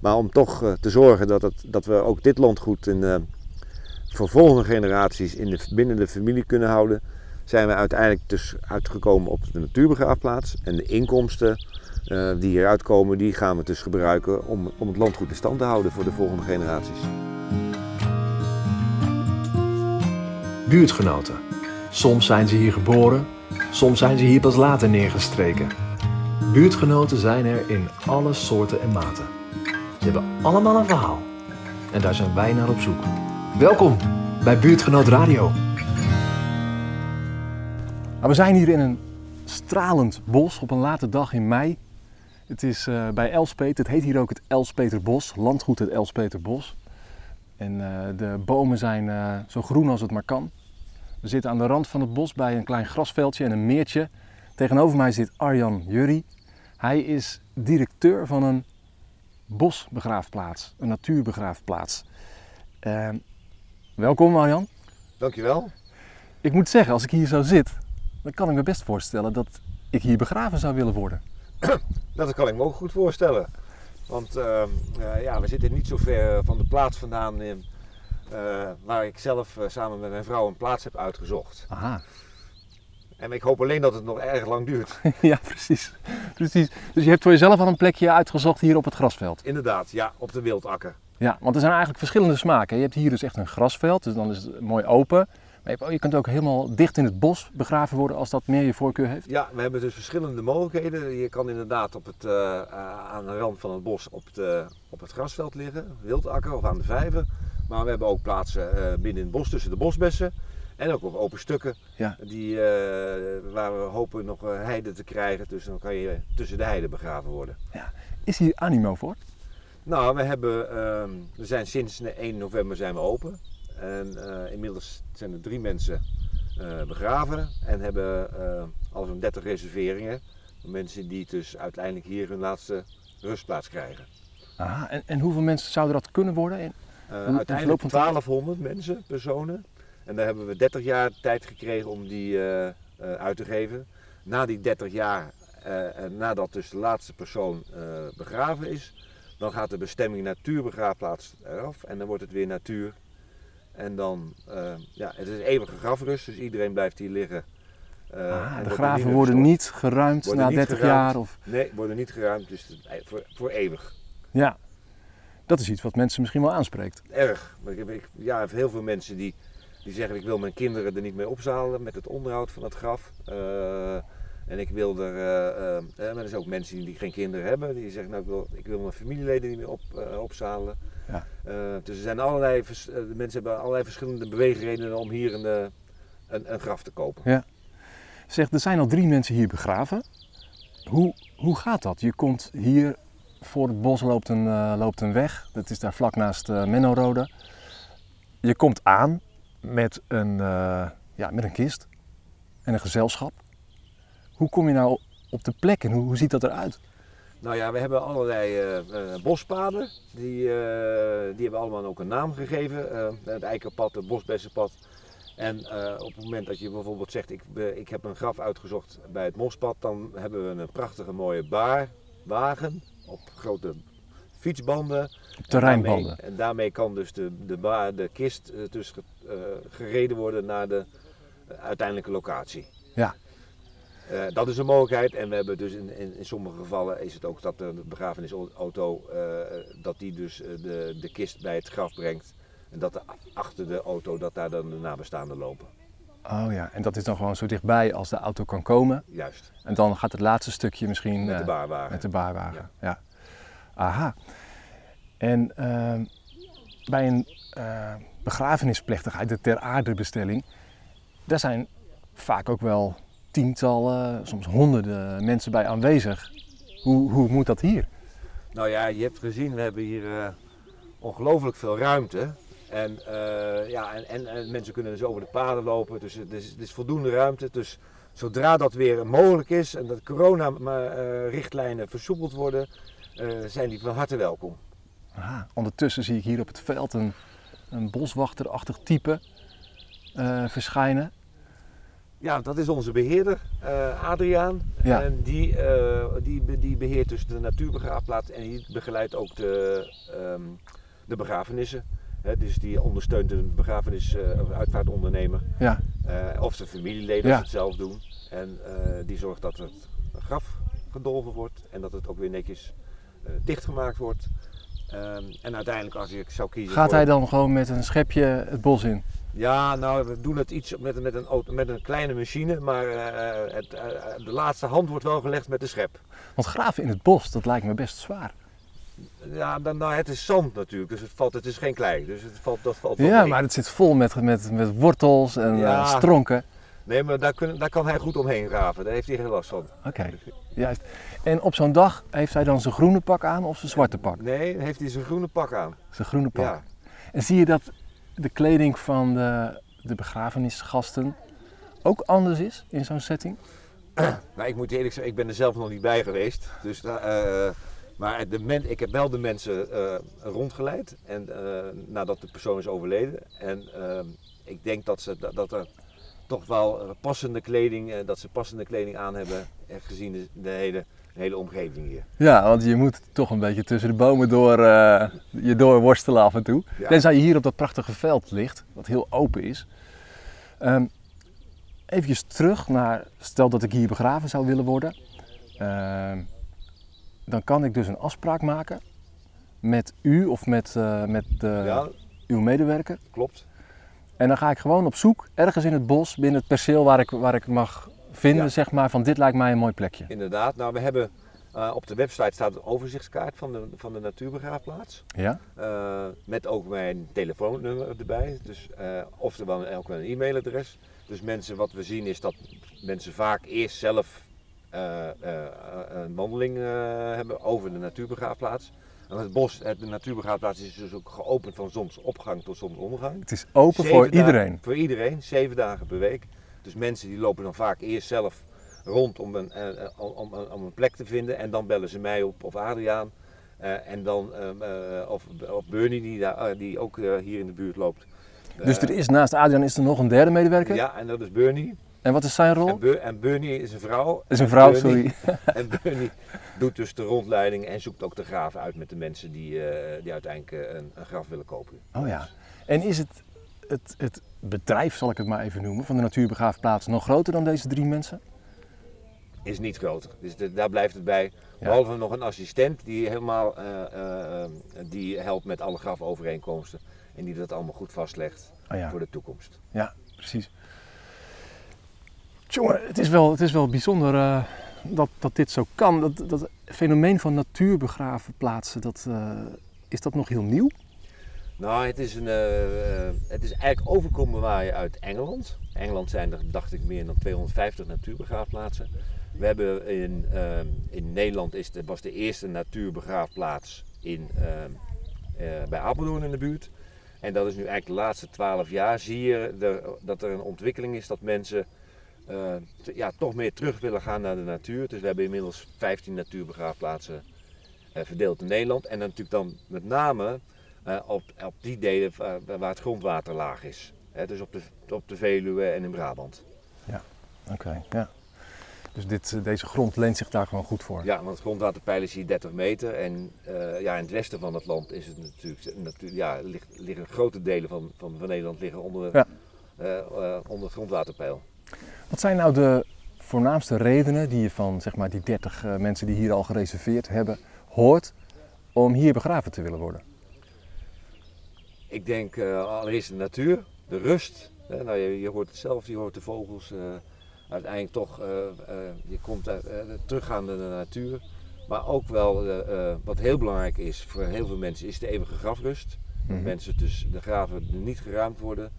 Maar om toch eh, te zorgen dat, dat we ook dit landgoed in, uh, voor volgende generaties in de, binnen de familie kunnen houden, zijn we uiteindelijk dus uitgekomen op de natuurbegraafplaats. En de inkomsten uh, die hieruit komen, die gaan we dus gebruiken om, om het landgoed in stand te houden voor de volgende generaties. Buurtgenoten. Soms zijn ze hier geboren, soms zijn ze hier pas later neergestreken. Buurtgenoten zijn er in alle soorten en maten. Ze hebben allemaal een verhaal. En daar zijn wij naar op zoek. Welkom bij Buurtgenoot Radio. Nou, we zijn hier in een stralend bos op een late dag in mei. Het is uh, bij Elspeet. Het heet hier ook het Elspeterbos, landgoed het Elspeterbos. En uh, de bomen zijn uh, zo groen als het maar kan. We zitten aan de rand van het bos bij een klein grasveldje en een meertje. Tegenover mij zit Arjan Jurri. Hij is directeur van een bosbegraafplaats, een natuurbegraafplaats. Uh, welkom Arjan. Dankjewel. Ik moet zeggen, als ik hier zo zit, dan kan ik me best voorstellen dat ik hier begraven zou willen worden. dat kan ik me ook goed voorstellen. Want uh, uh, ja, we zitten niet zo ver van de plaats vandaan in, uh, waar ik zelf samen met mijn vrouw een plaats heb uitgezocht. Aha. En ik hoop alleen dat het nog erg lang duurt. ja, precies. precies. Dus je hebt voor jezelf al een plekje uitgezocht hier op het grasveld? Inderdaad, ja, op de wildakker. Ja, want er zijn eigenlijk verschillende smaken. Je hebt hier dus echt een grasveld, dus dan is het mooi open. Maar je kunt ook helemaal dicht in het bos begraven worden als dat meer je voorkeur heeft? Ja, we hebben dus verschillende mogelijkheden. Je kan inderdaad op het, uh, aan de rand van het bos op het, op het grasveld liggen, wildakker of aan de vijver. Maar we hebben ook plaatsen uh, binnen in het bos tussen de bosbessen. En ook op open stukken, ja. die, uh, waar we hopen nog heide te krijgen. Dus dan kan je tussen de heide begraven worden. Ja. Is hier animo voor? Nou, we, hebben, uh, we zijn sinds 1 november zijn we open. En uh, inmiddels zijn er drie mensen uh, begraven en hebben al zo'n 30 reserveringen. Mensen die dus uiteindelijk hier hun laatste rustplaats krijgen. Aha, en, en hoeveel mensen zouden dat kunnen worden? In, uiteindelijk 1200 mensen, personen. En daar hebben we 30 jaar tijd gekregen om die uit te geven. Na die 30 jaar, nadat dus de laatste persoon begraven is, dan gaat de bestemming natuurbegraafplaats eraf en dan wordt het weer natuur en dan, ja, het is eeuwige grafrust, dus iedereen blijft hier liggen. Ah, de graven worden niet geruimd worden na niet 30 geruimd. jaar? Of... Nee, worden niet geruimd, dus voor, voor eeuwig. Ja, dat is iets wat mensen misschien wel aanspreekt. Erg. Ik, ja, heel veel mensen die, die zeggen ik wil mijn kinderen er niet mee opzalen met het onderhoud van het graf. Uh, en ik wil er, uh, maar er zijn ook mensen die geen kinderen hebben, die zeggen nou ik wil, ik wil mijn familieleden niet meer op, opzalen. Ja. Dus er zijn allerlei, de mensen hebben allerlei verschillende beweegredenen om hier een, een, een, graf te kopen. Ja. Zeg, er zijn al drie mensen hier begraven. Hoe, hoe gaat dat? Je komt hier, voor het bos loopt een, loopt een weg. Dat is daar vlak naast uh, Mennorode. Je komt aan met een, ja, met een kist en een gezelschap. Hoe kom je nou op de plek en hoe, hoe ziet dat eruit? Nou ja, we hebben allerlei uh, uh, bospaden. Die, die hebben allemaal ook een naam gegeven. het eikenpad, het bosbessenpad. En op het moment dat je bijvoorbeeld zegt, ik, ik heb een graf uitgezocht bij het mospad, dan hebben we een prachtige mooie baarwagen op grote fietsbanden. Terreinbanden. En daarmee, en daarmee kan dus de, de, baar, de kist dus gereden worden naar de uiteindelijke locatie. Ja. Uh, dat is een mogelijkheid en we hebben dus in, in, in, sommige gevallen is het ook dat de begrafenisauto uh, dat die dus de, de kist bij het graf brengt en dat er achter de auto dat daar dan de nabestaanden lopen. Oh ja, en dat is dan gewoon zo dichtbij als de auto kan komen. Juist. En dan gaat het laatste stukje misschien met de baarwagen. Met de baarwagen, ja. ja. Aha. En uh, bij een begrafenisplechtigheid, de ter aarde bestelling, daar zijn vaak ook wel tientallen, soms honderden mensen bij aanwezig. Hoe, hoe moet dat hier? Nou ja, je hebt gezien, we hebben hier uh, ongelooflijk veel ruimte. En, uh, ja, en, en, en, mensen kunnen dus over de paden lopen, dus het is, is voldoende ruimte. Dus zodra dat weer mogelijk is en dat corona-richtlijnen versoepeld worden, uh, zijn die van harte welkom. Aha, ondertussen zie ik hier op het veld een, een boswachterachtig type verschijnen. Ja, dat is onze beheerder, eh, Adriaan. Ja. En die, eh, die, die beheert dus de natuurbegraafplaats en die begeleidt ook de, ehm, de begrafenissen. Dus die ondersteunt de begrafenis- eh, of uitvaartondernemer Ja, eh, of zijn familieleden Ja. het zelf doen. En eh, die zorgt dat het graf gedolven wordt en dat het ook weer netjes eh, dichtgemaakt wordt. Ehm, en uiteindelijk als ik zou kiezen gaat voor- hij dan gewoon met een schepje het bos in? ja, nou, we doen het iets met, met, een, auto, met een kleine machine, maar eh, het, eh, de laatste hand wordt wel gelegd met de schep. Want graven in het bos, dat lijkt me best zwaar. Ja, dan, nou, het is zand natuurlijk, dus het, valt, het is geen klei. Dus het valt, dat valt wel Ja, mee. maar het zit vol met, met, met wortels en Ja. eh, stronken. Nee, maar daar, daar kan hij goed omheen graven, daar heeft hij geen last van. Oké, juist. En op zo'n dag heeft hij dan zijn groene pak aan of zijn zwarte pak? Nee, heeft hij zijn groene pak aan. Zijn groene pak. Ja. En zie je dat de kleding van de, de begrafenisgasten ook anders is in zo'n setting? Nou, ik moet eerlijk zeggen, ik ben er zelf nog niet bij geweest. Dus, eh, maar de men, ik heb wel de mensen eh, rondgeleid en, eh, nadat de persoon is overleden. En eh, ik denk dat, ze, dat, dat er toch wel eh, passende kleding, eh, dat ze passende kleding aan hebben, eh, gezien de, de hele, de hele omgeving hier. Ja, want je moet toch een beetje tussen de bomen door je doorworstelen af en toe. Ja. Tenzij je hier op dat prachtige veld ligt, wat heel open is. Ehm even terug naar, stel dat ik hier begraven zou willen worden. Ehm, dan kan ik dus een afspraak maken met u of met, met ja, uw medewerker. klopt. En dan ga ik gewoon op zoek, ergens in het bos, binnen het perceel waar ik, waar ik mag vinden, Ja. zeg maar, van dit lijkt mij een mooi plekje. Inderdaad. Nou, we hebben eh, op de website staat een overzichtskaart van de, van de natuurbegraafplaats. Ja? Eh, met ook mijn telefoonnummer erbij. Dus, eh oftewel ook een e-mailadres. Dus mensen, wat we zien is dat mensen vaak eerst zelf een wandeling hebben over de natuurbegraafplaats. Het bos, de natuurbegraafplaats is dus ook geopend van zonsopgang tot zonsondergang. Het is open Zeven voor dagen- iedereen. Voor iedereen, zeven dagen per week. Dus mensen die lopen dan vaak eerst zelf rond om een, eh, eh, om, om, een plek te vinden. En dan bellen ze mij op of Adriaan. Eh, en dan, ehm, eh, of, of Bernie die, daar, die ook eh, hier in de buurt loopt. Dus er is naast Adrian is er nog een derde medewerker. Ja, en dat is Bernie. En wat is zijn rol? En, Ber- en Bernie is een vrouw. is een En vrouw, Bernie- sorry. En Bernie doet dus de rondleiding en zoekt ook de graven uit met de mensen die, eh, die uiteindelijk eh, een, een graf willen kopen. Oh ja. En is het, het, het bedrijf, zal ik het maar even noemen, van de natuurbegraafplaats nog groter dan deze drie mensen? is niet groter. Dus de- daar blijft het bij. Behalve nog een assistent die helemaal eh, die helpt met alle grafovereenkomsten. En die dat allemaal goed vastlegt Oh ja, voor de toekomst. ja precies. Jongen, het is wel, het is wel bijzonder eh, dat, dat dit zo kan. Dat, dat fenomeen van natuurbegraafplaatsen, dat, eh, is dat nog heel nieuw? Nou, het is, een, eh, het is eigenlijk overkomen waaien uit Engeland. Engeland zijn er, dacht ik, meer dan 250 natuurbegraafplaatsen. We hebben in, in Nederland is de, was de eerste natuurbegraafplaats in, bij Apeldoorn in de buurt. En dat is nu eigenlijk de laatste 12 jaar zie je dat er een ontwikkeling is dat mensen eh, ja, toch meer terug willen gaan naar de natuur. Dus we hebben inmiddels 15 natuurbegraafplaatsen eh, verdeeld in Nederland. En dan natuurlijk dan met name eh, op, op die delen waar, het grondwater laag is. Hè, dus op de, op de Veluwe en in Brabant. Oké, ja. Dus dit, deze grond leent zich daar gewoon goed voor. Ja, want het grondwaterpeil is hier 30 meter. En ja, in het westen van het land is het natuurlijk, natuurlijk ja, liggen grote delen van, van, van Nederland liggen onder, Ja. onder het grondwaterpeil. Wat zijn nou de voornaamste redenen die je van zeg maar, die 30 eh, mensen die hier al gereserveerd hebben hoort om hier begraven te willen worden? Ik denk eh, allereerst de natuur, de rust. Hè, nou, je, je hoort het zelf, je hoort de vogels. eh, uiteindelijk toch, je komt uit, teruggaan naar de natuur. Maar ook wel, wat heel belangrijk is voor heel veel mensen, is de eeuwige grafrust. Mhm. mensen dus de graven niet geruimd worden.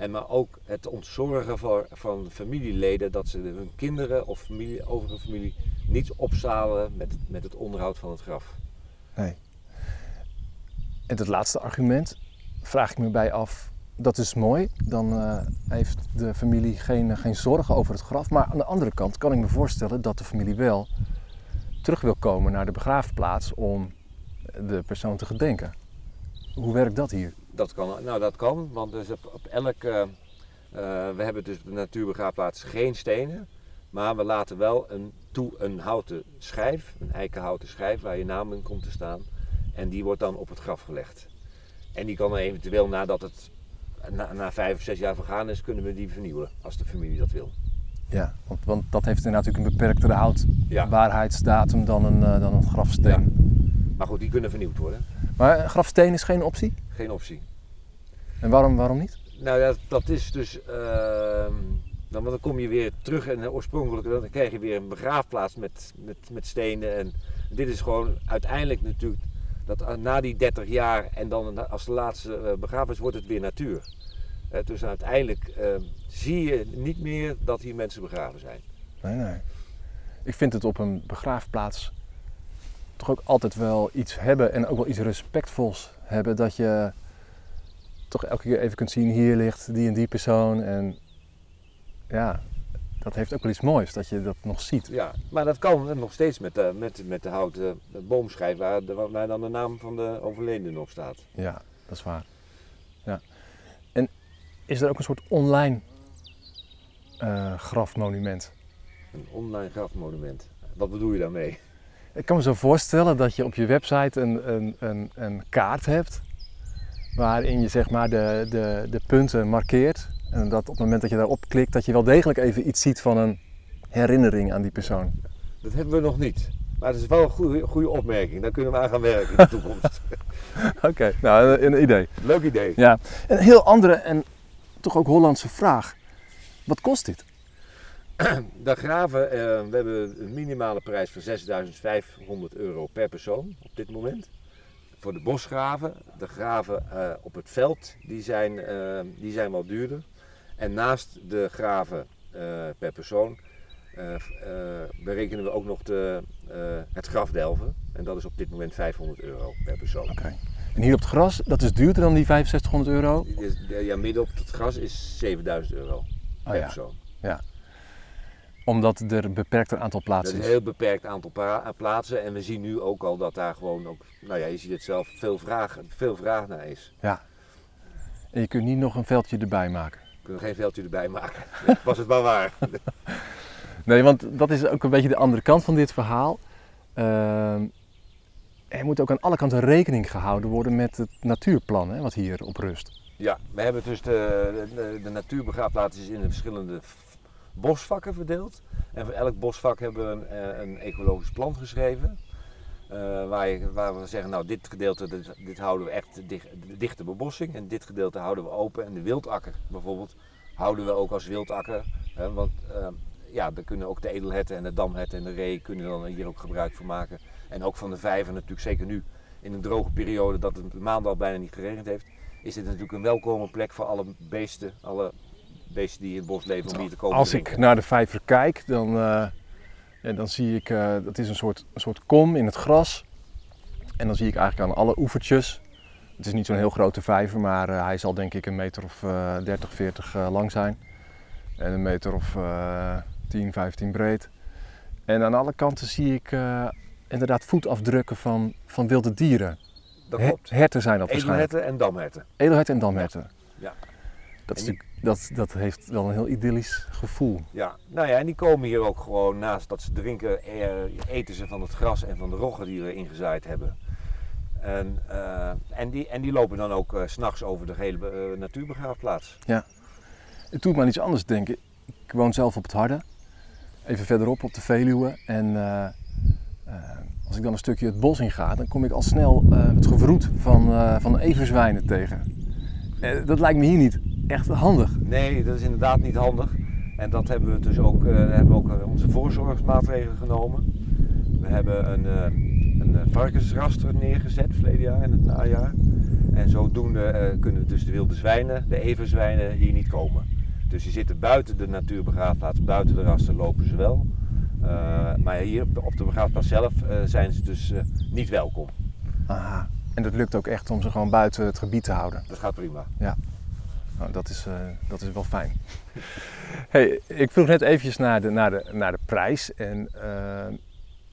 En maar ook het ontzorgen van, van familieleden dat ze hun kinderen of familie, overige familie niet opzalen met, met het onderhoud van het graf. Nee. En het laatste argument vraag ik me bij af. Dat is mooi, dan eh, heeft de familie geen, geen zorgen over het graf. Maar aan de andere kant kan ik me voorstellen dat de familie wel terug wil komen naar de begraafplaats om de persoon te gedenken. Hoe werkt dat hier? Dat kan, nou dat kan, want dus op, op elk, eh, Eh, we hebben dus op de natuurbegraafplaats geen stenen, maar we laten wel een, toe een houten schijf, een eikenhouten schijf waar je naam in komt te staan. En die wordt dan op het graf gelegd. En die kan eventueel nadat het na, na vijf of zes jaar vergaan is, kunnen we die vernieuwen als de familie dat wil. Ja, want, want dat heeft inderdaad natuurlijk een beperktere Ja. houdbaarheidsdatum dan een, eh, dan een grafsteen. Maar goed, die kunnen vernieuwd worden. Maar een grafsteen is geen optie? Geen optie. En waarom, waarom niet? Nou ja, dat is dus. ehm, dan, want dan kom je weer terug en eh, oorspronkelijk dan krijg je weer een begraafplaats met, met, met stenen. En dit is gewoon uiteindelijk natuurlijk. Dat eh, na die 30 jaar en dan als de laatste eh, begrafenis wordt het weer natuur. Dus uiteindelijk ehm, zie je niet meer dat hier mensen begraven zijn. Nee, nee. Ik vind het op een begraafplaats toch ook altijd wel iets hebben en ook wel iets respectvols hebben. Dat je toch elke keer even kunt zien, hier ligt die en die persoon. En ja, dat heeft ook wel iets moois, dat je dat nog ziet. Ja, maar dat kan nog steeds met de, met, met de houten boomschijf waar, de- waar dan de naam van de overledene op staat. Ja, dat is waar. Ja. En is er ook een soort online eh, grafmonument? Een online grafmonument. Wat bedoel je daarmee? Ik kan me zo voorstellen dat je op je website een, een, een, een kaart hebt waarin je zeg maar de, de, de punten markeert. En dat op het moment dat je daarop klikt, dat je wel degelijk even iets ziet van een herinnering aan die persoon. Dat hebben we nog niet. Maar het is wel een goede, goede opmerking. Daar kunnen we aan gaan werken in de toekomst. Oké, nou een idee. Leuk idee. Ja, een heel andere en toch ook Hollandse vraag. Wat kost dit? De graven, eh, we hebben een minimale prijs van 6.500 euro per persoon op dit moment. Voor de bosgraven, de graven eh, op het veld, die zijn, eh, die zijn wat duurder. En naast de graven per persoon berekenen we ook nog de, het grafdelven. En dat is op dit moment 500 euro per persoon. Oké. En hier op het gras, dat is duurder dan die 6500 euro? Ja, midden op het gras is 7000 euro per Oh ja, persoon. Omdat er een beperkter aantal plaatsen is een is. heel beperkt aantal pra- plaatsen en we zien nu ook al dat daar gewoon ook, nou ja, je ziet het zelf, veel vraag, veel vraag naar is. En je kunt niet nog een veldje erbij maken. We kunnen geen veldje erbij maken. Was het maar waar. Nee, want dat is ook een beetje de andere kant van dit verhaal. Ehm, er moet ook aan alle kanten rekening gehouden worden met het natuurplan hè, wat hier op rust. Ja, we hebben dus de, de, de natuurbegraafplaats is in de verschillende bosvakken verdeeld. En voor elk bosvak hebben we een, eh, een ecologisch plan geschreven. Eh, waar, waar we zeggen, nou dit gedeelte dit, houden we echt dicht, dichte bebossing en dit gedeelte houden we open. En de wildakker bijvoorbeeld houden we ook als wildakker. Hè, want eh, ja, kunnen ook de edelherten en de damherten en de ree kunnen dan hier ook gebruik van maken. En ook van de vijver natuurlijk, zeker nu in een droge periode dat het een maand al bijna niet geregend heeft is dit natuurlijk een welkome plek voor alle beesten, alle beesten die in het bos leven om hier te komen Als ik naar de vijver kijk, dan, eh, ja, dan zie ik, eh, dat is een soort, een soort kom in het gras. En dan zie ik eigenlijk aan alle oevertjes, het is niet zo'n heel grote vijver, maar eh, hij zal denk ik een meter of eh 30, 40 eh, lang zijn. En een meter of eh 10, 15 breed. En aan alle kanten zie ik eh, inderdaad voetafdrukken van, van wilde dieren. Dat klopt. herten zijn dat waarschijnlijk. Edelherten en damherten. Edelherten en damherten. Ja. Dat, is die- dat, dat heeft wel een heel idyllisch gevoel. Ja, nou ja, en die komen hier ook gewoon naast dat ze drinken, eh, eten ze van het gras en van de roggen die we ingezaaid hebben. En, eh, en, die, en die lopen dan ook s s'nachts over de hele eh, natuurbegraafplaats. Het doet me aan iets anders denken. Ik woon zelf op het Harde, even verderop op de Veluwe. En eh, eh, als ik dan een stukje het bos in ga, dan kom ik al snel eh, het gevroet van, eh, van everzwijnen tegen. Eh, dat lijkt me hier niet echt handig. Nee, dat is inderdaad niet handig. En dat hebben we dus ook, eh, hebben we ook eh, onze voorzorgsmaatregelen genomen. We hebben een, eh, een varkensraster neergezet verleden jaar in het najaar. En zodoende eh, kunnen dus de wilde zwijnen, de everzwijnen, hier niet komen. Dus die zitten buiten de natuurbegraafplaats, buiten de raster lopen ze wel. Eh, maar hier op de- begraafplaats zelf eh, zijn ze dus niet welkom. Aha. En dat lukt ook echt om ze gewoon buiten het gebied te houden. Dat gaat prima. Nou, dat, is, eh, dat is wel fijn. hey, ik vroeg net eventjes naar de, naar de, naar de prijs. En eh,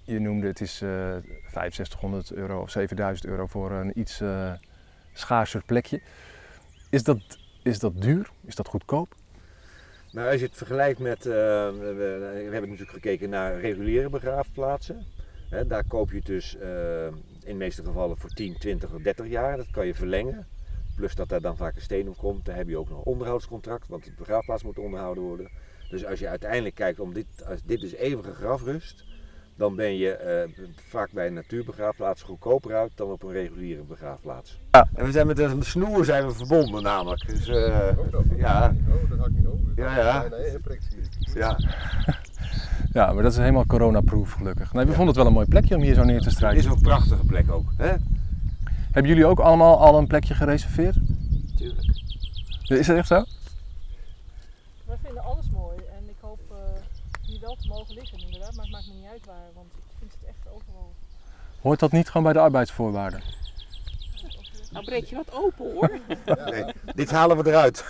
je noemde het is eh 6500 euro of 7000 euro voor een iets eh, schaarser plekje. Is dat, is dat duur? Is dat goedkoop? Maar als je het vergelijkt met, eh, we, we hebben natuurlijk gekeken naar reguliere begraafplaatsen. Daar koop je dus eh, in de meeste gevallen voor 10, 20 of 30 jaar. Dat kan je verlengen. Plus dat daar dan vaak een steen op komt. Dan heb je ook nog een onderhoudscontract, want de begraafplaats moet onderhouden worden. Dus als je uiteindelijk kijkt om dit, als dit is eeuwige grafrust, dan ben je eh, vaak bij een natuurbegraafplaats goedkoper uit dan op een reguliere begraafplaats. Ja. En we zijn met een snoer zijn we verbonden namelijk. Dus, Oh, dat, ja, oh, dat had ik niet over. Ja, ja. Nee, ja. Ja, maar dat is helemaal coronaproof gelukkig. Nee, we vonden het wel een mooi plekje om hier zo neer te Het strijken. is een prachtige plek ook. Hè? Hebben jullie ook allemaal al een plekje gereserveerd? Tuurlijk. Is dat echt zo? Wij vinden alles mooi en ik hoop eh, hier wel te mogen liggen inderdaad, maar het maakt me niet uit waar, want ik vind het echt overal. Hoort dat niet gewoon bij de arbeidsvoorwaarden? Nou breek je wat open hoor. Nee, dit halen we eruit.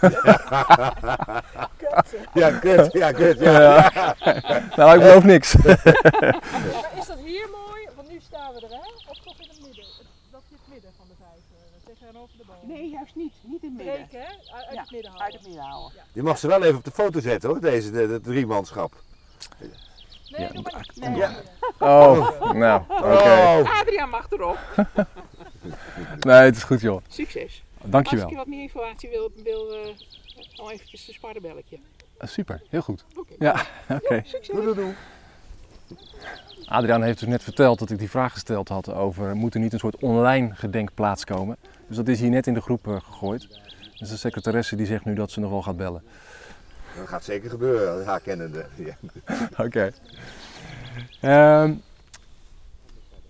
Kut. ja, kut. Ja, kut. Ja. Nou, ik beloof niks. Maar is dat hier mooi? Want nu staan we er hè? Of toch in het midden? Het- Dat is het midden van de vijf, uh, tegenover de boom. Nee, juist niet. Niet in het midden. Breken hè? Uit, Ja, het midden Uit halen. het midden houden. Je mag ze wel even op de foto zetten hoor, deze de, de driemanschap. Nee, Ja, doe maar niet. nee. Ja. Oh, nou, oké. Oh. Adriaan mag erop. Nee, het is goed joh. Succes. Als ik Dankjewel. je wat meer informatie wil, wil uh, al eventjes een sparrenbelletje. Eh, Super, heel goed. Oké. Ja, oké. Succes. Doe, doe, doe. Adriaan heeft dus net verteld dat ik die vraag gesteld had over moet er niet een soort online gedenkplaats komen. Dus dat is hier net in de groep eh, gegooid. Dus de secretaresse die zegt nu dat ze nog wel gaat bellen. Dat gaat zeker gebeuren, haar kennende. Oké. Ehm,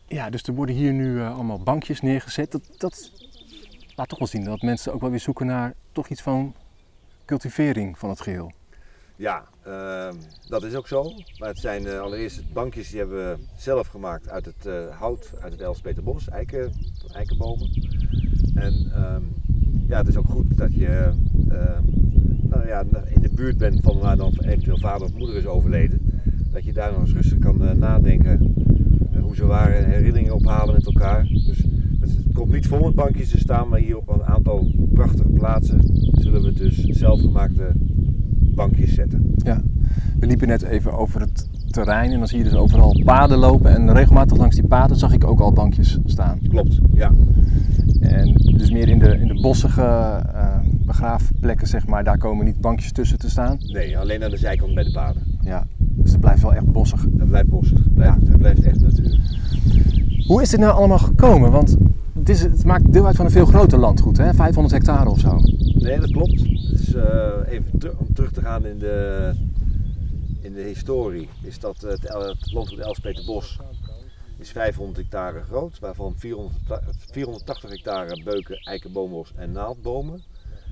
ja, dus er worden hier nu eh, allemaal bankjes neergezet. Dat, dat laat toch wel zien dat mensen ook wel weer zoeken naar toch iets van cultivering van het geheel. Ja, ehm, dat is ook zo. Maar het zijn eh, allereerst bankjes die hebben we zelf gemaakt uit het hout, uit het Elspeterbos, eiken, eikenbomen. En ehm, ja, het is ook goed dat je eh, nou ja, in de buurt bent van waar dan eventueel vader of moeder is overleden. Dat je daar nog eens rustig kan eh, nadenken eh, hoe ze waren en herinneringen ophalen met elkaar. Dus het komt niet vol met bankjes te staan, maar hier op een aantal prachtige plaatsen zullen we dus zelfgemaakte bankjes zetten. Ja. We liepen net even over het terrein en dan zie je dus overal paden lopen. En regelmatig langs die paden zag ik ook al bankjes staan. Klopt, ja. En dus meer in de, in de bossige eh, begraafplekken, zeg maar, daar komen niet bankjes tussen te staan. Nee, alleen aan de zijkant bij de paden. Ja. Dus het blijft wel echt bossig. Het blijft bossig, het blijft, het blijft echt natuur. Hoe is dit nou allemaal gekomen? Want het, is, het maakt deel uit van een veel groter landgoed, hè? 500 hectare of zo. Nee, dat klopt. Dus eh, even ter- om terug te gaan in de, in de historie, is dat het, El- het landgoed Elspeterbos is 500 hectare groot, waarvan 400, 480 hectare beuken, eikenboombos en naaldbomen.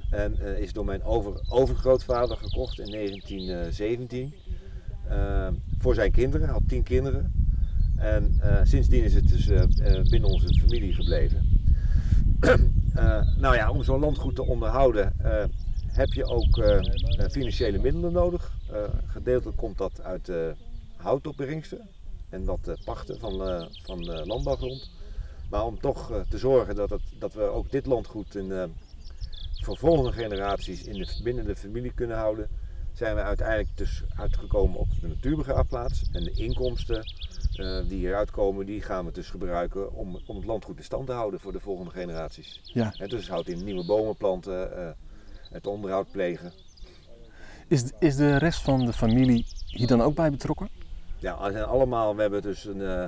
En eh, is door mijn over, overgrootvader gekocht in 1917 eh, voor zijn kinderen, hij had 10 kinderen. En eh, sindsdien is het dus binnen onze familie gebleven. Nou ja, om zo'n landgoed te onderhouden heb je ook financiële middelen nodig. Gedeeltelijk komt dat uit eh houtopbrengsten en dat eh, pachten van, eh, van landbouwgrond. Maar om toch eh, te zorgen dat, het, dat we ook dit landgoed in, voor volgende generaties in de, binnen de familie kunnen houden, zijn we uiteindelijk dus uitgekomen op de natuurbegraafplaats. En de inkomsten die hieruit komen, die gaan we dus gebruiken om, om het landgoed in stand te houden voor de volgende generaties. Ja. En dus houdt in nieuwe bomen planten, het onderhoud plegen. Is, is de rest van de familie hier dan ook bij betrokken? Ja, allemaal, we hebben dus een, eh,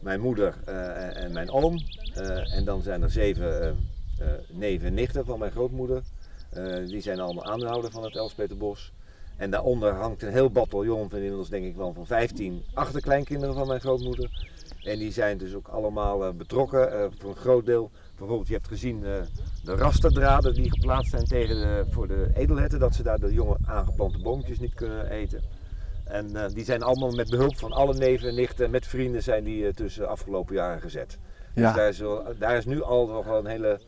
mijn moeder eh, en mijn oom. eh, en dan zijn er zeven neven en nichten van mijn grootmoeder. Die zijn allemaal aandeelhouder van het Elspeterbos. En daaronder hangt een heel bataljon van inmiddels denk ik wel van 15 achterkleinkinderen van mijn grootmoeder. En die zijn dus ook allemaal betrokken voor een groot deel. Bijvoorbeeld, je hebt gezien de rasterdraden die geplaatst zijn tegen voor de edelherten, dat ze daar de jonge aangeplante boompjes niet kunnen eten. En eh, die zijn allemaal met behulp van alle neven en nichten, met vrienden zijn die eh, tussen afgelopen jaren gezet. Dus Ja. daar is, wel- daar is nu al nog wel een hele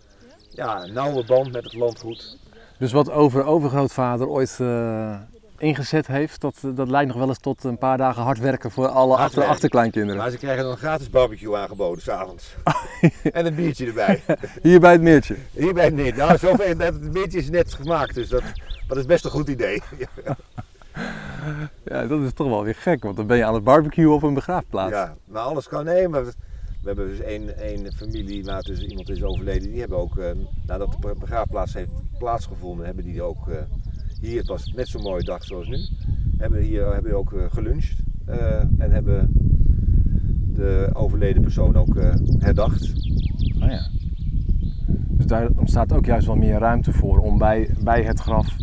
ja, nauwe band met het landgoed. Dus wat over overgrootvader ooit eh, ingezet heeft, dat, dat leidt nog wel eens tot een paar dagen hard werken voor alle Hard achter, werken. achterkleinkinderen. Maar ze krijgen dan een gratis barbecue aangeboden s'avonds. en een biertje erbij. Hier bij het meertje. Hier bij het niet. Nou, zover, het biertje is net gemaakt, dus dat, dat is best een goed idee. Ja, dat is toch wel weer gek, want dan ben je aan het barbecuen op een begraafplaats. Ja, maar alles kan. Nee, maar we we hebben dus één, één familie waar dus iemand is overleden. Die hebben ook, eh, nadat de begraafplaats heeft plaatsgevonden, hebben die ook eh, hier, het was net zo'n mooie dag zoals nu, hebben hier hebben we ook eh, geluncht. en hebben de overleden persoon ook herdacht. Oh ja. Dus daar ontstaat ook juist wel meer ruimte voor om bij, bij het graf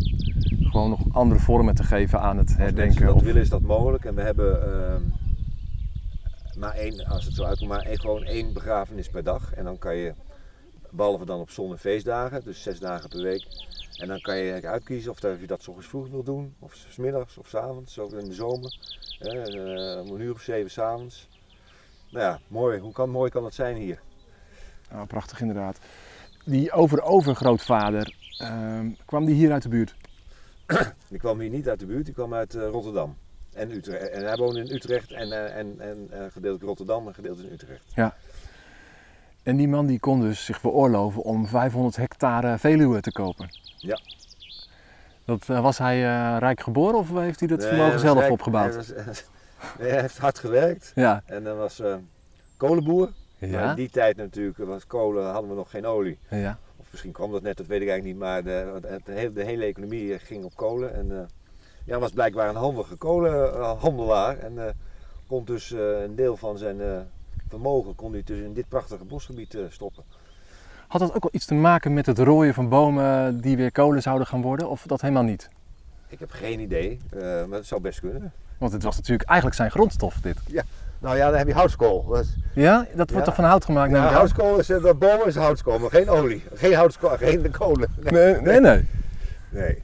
gewoon nog andere vormen te geven aan het Als herdenken. dat Of, willen is dat mogelijk. En we hebben ehm, maar één, als het zo uitkomt, maar één, gewoon één begrafenis per dag. En dan kan je, behalve dan op zon- en feestdagen, dus zes dagen per week. En dan kan je uitkiezen of, dat- je dat 's ochtends vroeg wil doen, of 's middags of 's avonds, ook in de zomer. Eh, om een uur of zeven s'avonds. Nou ja, mooi. Hoe kan, mooi kan dat zijn hier? Oh, prachtig inderdaad. Die over-overgrootvader, ehm, kwam die hier uit de buurt? Die kwam hier niet uit de buurt, die kwam uit eh, Rotterdam. En, Utrecht. en hij woonde in Utrecht en, eh, en, en eh, gedeeltelijk Rotterdam en gedeeltelijk in Utrecht. En die man die kon dus zich veroorloven om 500 hectare Veluwe te kopen. Ja. Dat, was hij rijk geboren of heeft hij dat Nee, vermogen zelf rijk. opgebouwd? Hij, was- nee, hij heeft hard gewerkt Ja. en hij was kolenboer. Maar Ja. in die tijd natuurlijk was kolen, hadden we nog geen olie. ja. Misschien kwam dat net, dat weet ik eigenlijk niet. Maar de, de, hele, de hele economie eh, ging op kolen. En eh, ja, was blijkbaar een handige kolenhandelaar. En eh, kon dus een deel van zijn vermogen kon hij dus in dit prachtige bosgebied stoppen. Had dat ook wel iets te maken met het rooien van bomen die weer kolen zouden gaan worden? Of dat helemaal niet? Ik heb geen idee, maar het zou best kunnen. Want het was natuurlijk eigenlijk zijn grondstof dit. Nou ja, dan heb je houtskool. Dat is- Ja, dat wordt Ja. toch van hout gemaakt? aan? houtskool is, eh, bomen is houtskool, maar geen olie. Geen houtskool, geen kolen. Nee, nee. nee. Nee.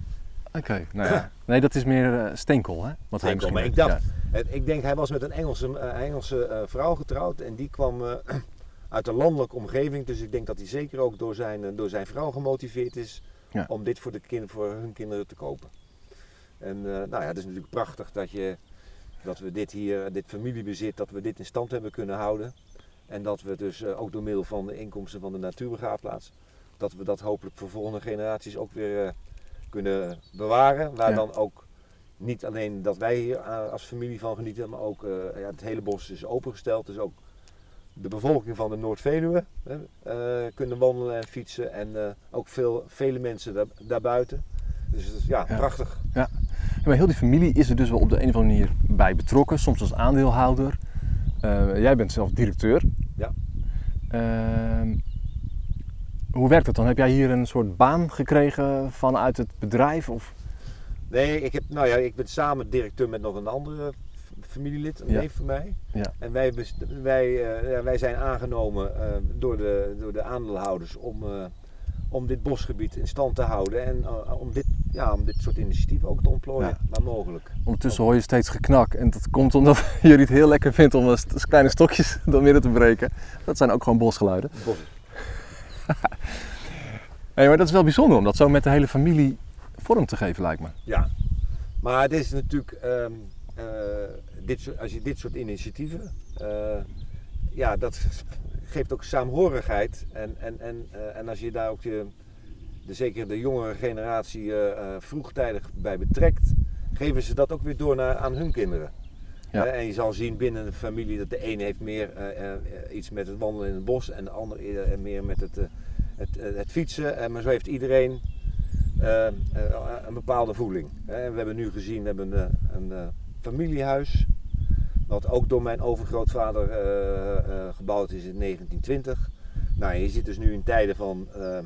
Oké, nou ja. Nee, dat is meer eh, steenkool, hè? Wat hij Steenkool, misschien maar ik dacht- Het- ik denk, hij was met een Engelse, eh, Engelse vrouw getrouwd en die kwam uit een landelijke omgeving. Dus ik denk dat hij zeker ook door zijn, door zijn vrouw gemotiveerd is Ja. om dit voor, de kind, voor hun kinderen te kopen. En nou ja, het is natuurlijk prachtig dat, je, dat we dit hier, dit familiebezit, dat we dit in stand hebben kunnen houden. En dat we dus eh, ook door middel van de inkomsten van de natuurbegraafplaats, dat we dat hopelijk voor volgende generaties ook weer eh, kunnen bewaren. Waar Ja. dan ook niet alleen dat wij hier eh, als familie van genieten, maar ook ja, het hele bos is opengesteld. Dus ook de bevolking van de Noord-Veluwe kunnen wandelen en fietsen. En ook veel, vele mensen daar, daarbuiten. Dus het is ja, Ja. prachtig. Ja, maar heel die familie is er dus wel op de een of andere manier bij betrokken, soms als aandeelhouder. Eh, jij bent zelf directeur. Ja. Ehm, hoe werkt het dan? Heb jij hier een soort baan gekregen vanuit het bedrijf? Of? Nee, ik, heb, nou ja, ik ben samen directeur met nog een andere familielid, een Ja. neef van mij. Ja. En wij, wij, eh, wij zijn aangenomen eh, door, de, door de aandeelhouders om, om dit bosgebied in stand te houden. En om, dit, ja, om dit soort initiatieven ook te ontplooien, Ja. waar mogelijk. Ondertussen hoor je steeds geknak en dat komt omdat jullie het heel lekker vindt om als kleine stokjes door midden te breken. Dat zijn ook gewoon bosgeluiden. Bos. Hey, maar dat is wel bijzonder om dat zo met de hele familie vorm te geven lijkt me. Ja, maar het is natuurlijk, ehm, eh, dit soort, als je dit soort initiatieven, eh, ja, dat geeft ook saamhorigheid. En, en, en, eh, en als je daar ook de, de, zeker de jongere generatie eh, vroegtijdig bij betrekt, geven ze dat ook weer door naar, aan hun kinderen. Ja. Eh, en je zal zien binnen een familie dat de een heeft meer iets met het wandelen in het bos en de ander meer met het, het, het fietsen. Maar zo heeft iedereen een bepaalde voeling. we hebben nu gezien, we hebben een, een eh, familiehuis. Wat ook door mijn overgrootvader gebouwd is in 1920. Nou, je zit dus nu in tijden van ehm,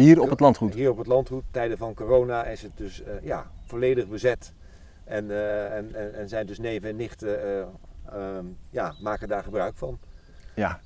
Hier op het landgoed. hier op het landgoed, tijden van corona, is het dus eh, ja, volledig bezet. En, eh, en, en, en zijn dus neven en nichten eh, ehm, ja, maken daar gebruik van. Ja.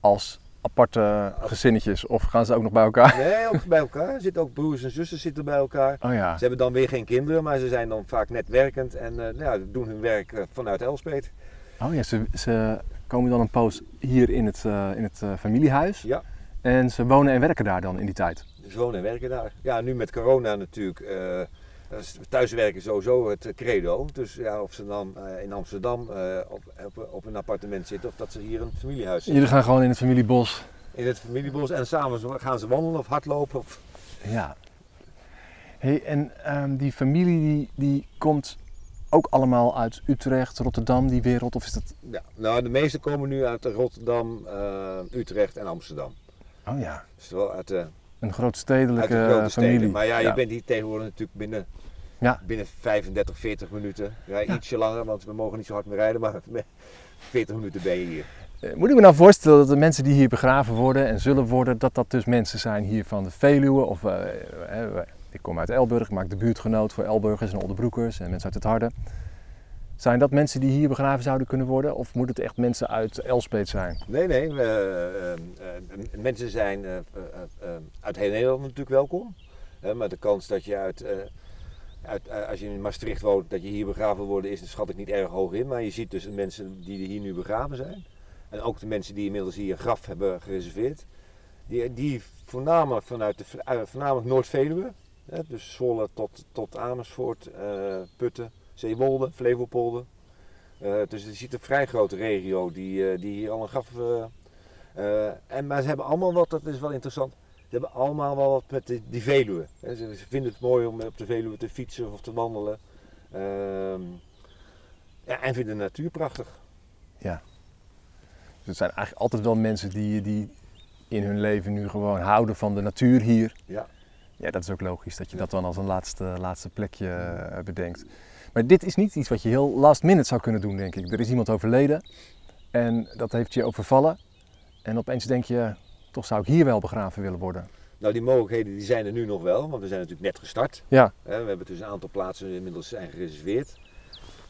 Als aparte gezinnetjes of gaan ze ook nog bij elkaar? Nee, ook bij elkaar. Zitten ook broers en zussen zitten bij elkaar. Oh ja. Ze hebben dan weer geen kinderen, maar ze zijn dan vaak net werkend en eh, ja, doen hun werk vanuit Elspet. Oh ja, ze, ze komen dan een poos hier in het, in het eh, familiehuis. Ja. En ze wonen en werken daar dan in die tijd. Ze wonen en werken daar. Ja, nu met corona natuurlijk. eh, dat is thuiswerken sowieso het credo. Dus ja, of ze dan eh, in Amsterdam eh, op, op, op een appartement zitten of dat ze hier in het familiehuis zitten. Jullie gaan gewoon in het familiebos. In het familiebos en samen gaan ze wandelen of hardlopen. Of... Ja. Hey, en ehm, die familie die, die komt ook allemaal uit Utrecht, Rotterdam, die wereld? Of is dat... Ja, nou, de meeste komen nu uit Rotterdam, eh, Utrecht en Amsterdam. Oh ja, Dus wel uit de, een uit de grootstedelijke steden. familie. Maar ja, je bent hier tegenwoordig natuurlijk binnen, Ja. binnen 35, 40 minuten. Ja, ietsje langer, want we mogen niet zo hard meer rijden, maar 40 minuten ben je hier. Eh, Moet ik me nou voorstellen dat de mensen die hier begraven worden en zullen worden, dat dat dus mensen zijn hier van de Veluwe of eh, eh, ik kom uit Elburg, ik maak de buurtgenoot voor Elburgers en Oldenbroekers en mensen uit het Harde. Zijn dat mensen die hier begraven zouden kunnen worden of moet het echt mensen uit Elspet zijn? Nee, nee. eh, eh, mensen zijn eh, uit heel Nederland natuurlijk welkom. Maar de kans dat je uit, uit, als je in Maastricht woont, dat je hier begraven wordt, is schat ik niet erg hoog in. Maar je ziet dus de mensen die hier nu begraven zijn. En ook de mensen die inmiddels hier een graf hebben gereserveerd. Die, die voornamelijk vanuit de, voornamelijk Noord-Veluwe. Dus Zwolle tot, tot Amersfoort, Putten, Zeewolde, Flevopolder. Eh, dus je ziet een vrij grote regio die, eh, die hier al een graf. eh, en, maar ze hebben allemaal wat, dat is wel interessant. Ze hebben allemaal wel wat met die, die Veluwe. Ze, ze vinden het mooi om op de Veluwe te fietsen of te wandelen. Ehm, ja, en vinden de natuur prachtig. Dus het zijn eigenlijk altijd wel mensen die, die in hun leven nu gewoon houden van de natuur hier. Ja. Ja, dat is ook logisch dat je Ja. dat dan als een laatste, laatste plekje bedenkt. Maar dit is niet iets wat je heel last minute zou kunnen doen, denk ik. Er is iemand overleden en dat heeft je overvallen. En opeens denk je, toch zou ik hier wel begraven willen worden. Nou, die mogelijkheden die zijn er nu nog wel, want we zijn natuurlijk net gestart. Ja, We hebben dus een aantal plaatsen inmiddels zijn gereserveerd.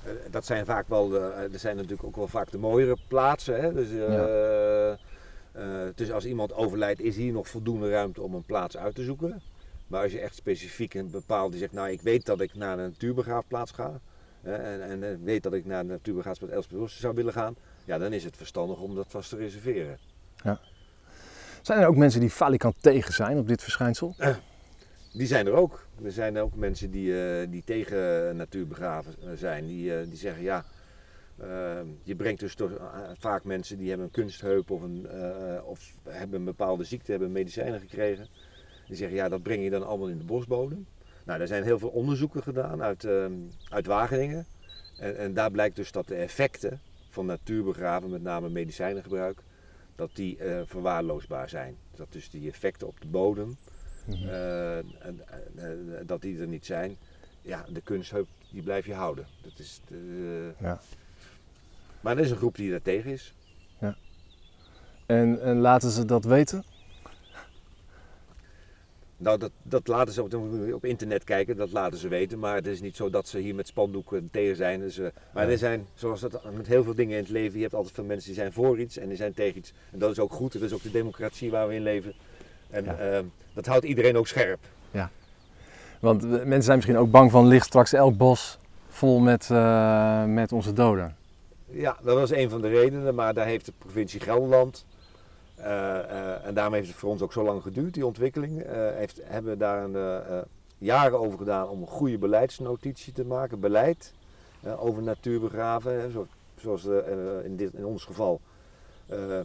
Eh, dat zijn vaak wel, de, eh, er zijn natuurlijk ook wel vaak de mooiere plaatsen. Hè? Dus, eh, dus als iemand overlijdt, is hier nog voldoende ruimte om een plaats uit te zoeken. Maar als je echt specifiek een bepaalde zegt, nou ik weet dat ik naar een natuurbegraafplaats ga. hè, en, en eh, weet dat ik naar de natuurbegraafplaats Elspeth zou willen gaan. Ja, dan is het verstandig om dat vast te reserveren. zijn er ook mensen die falikant tegen zijn op dit verschijnsel? Die zijn er ook. Er zijn ook mensen die, eh, die tegen natuurbegraven eh, zijn. Die, eh, die zeggen ja, eh, je brengt dus toch, eh, vaak mensen die hebben een kunstheup of, een, eh, of hebben een bepaalde ziekte, hebben medicijnen gekregen. Die zeggen ja, dat breng je dan allemaal in de bosbodem. Nou, er zijn heel veel onderzoeken gedaan uit, ehm, uit Wageningen. En, en daar blijkt dus dat de effecten van natuurbegraven, met name medicijnengebruik, dat die eh, verwaarloosbaar zijn. Dat dus die effecten op de bodem, Mhm. eh, en- en- dat die er niet zijn. Ja, de kunstheup die blijf je houden. Dat is de- Ja. Maar er is een groep die daar tegen is. En, en laten ze dat weten? Nou, dat, dat laten ze op, op internet kijken, dat laten ze weten. Maar het is niet zo dat ze hier met spandoeken tegen zijn. Dus, eh, maar Ja. er zijn, zoals dat met heel veel dingen in het leven, je hebt altijd veel mensen die zijn voor iets en die zijn tegen iets. En dat is ook goed, dat is ook de democratie waar we in leven. En Ja. ehm, dat houdt iedereen ook scherp. Want eh, mensen zijn misschien ook bang van ligt straks elk bos vol met, eh, met onze doden. Ja, dat was een van de redenen, maar daar heeft de provincie Gelderland, en daarom heeft het voor ons ook zo lang geduurd, die ontwikkeling, eh, heeft, hebben we daar een, eh, eh, jaren over gedaan om een goede beleidsnotitie te maken, beleid eh, over natuurbegraven, zo, zoals eh, eh, in, dit, in ons geval. eh, eh,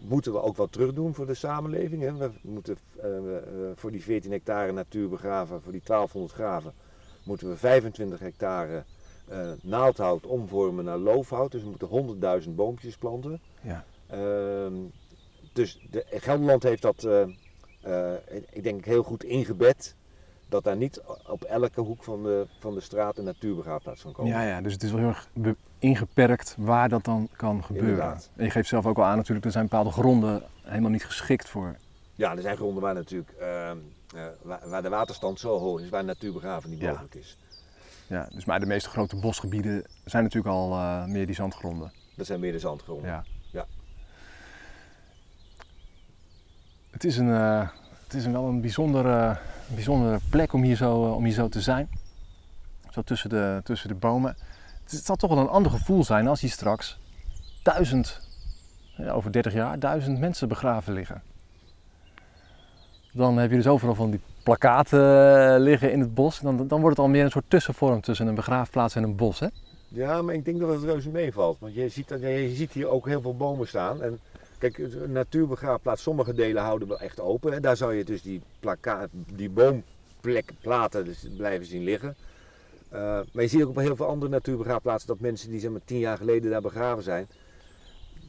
moeten we ook wat terug doen voor de samenleving. Hè? We moeten eh, eh, voor die 14 hectare natuurbegraven, voor die 1200 graven, moeten we 25 hectare eh, naaldhout omvormen naar loofhout. Dus we moeten 100.000 boompjes planten. Ja. Dus de, Gelderland heeft dat, eh, eh, ik denk, heel goed ingebed. Dat daar niet op elke hoek van de, van de straat een natuurbegraafplaats kan komen. Ja, ja, dus het is wel heel erg ingeperkt waar dat dan kan gebeuren. Inderdaad. En je geeft zelf ook al aan natuurlijk, er zijn bepaalde gronden helemaal niet geschikt voor. Ja, er zijn gronden waar natuurlijk ehm, eh, waar, waar de waterstand zo hoog is, waar natuurbegraven niet Ja. mogelijk is. Ja, dus maar de meeste grote bosgebieden zijn natuurlijk al meer die zandgronden. Dat zijn meer de zandgronden. Ja. Ja. Het is, een, eh, het is een wel een bijzondere, bijzondere plek om hier, zo, eh, om hier zo te zijn. Zo tussen de, tussen de bomen. Het, zal toch wel een ander gevoel zijn als hier straks duizend, ja, over 30 jaar, duizend mensen begraven liggen. Dan heb je dus overal van die plakaten eh, liggen in het bos. Dan, dan wordt het al meer een soort tussenvorm tussen een begraafplaats en een bos. Hè? Ja, maar ik denk dat het reuze meevalt. Want je ziet, je ziet hier ook heel veel bomen staan. En kijk, een natuurbegraafplaats, sommige delen houden wel echt open. En daar zou je dus die, plakkaat, die boom plekken, platen dus blijven zien liggen. Eh, maar je ziet ook op heel veel andere natuurbegraafplaatsen dat mensen die zeg maar tien jaar geleden daar begraven zijn,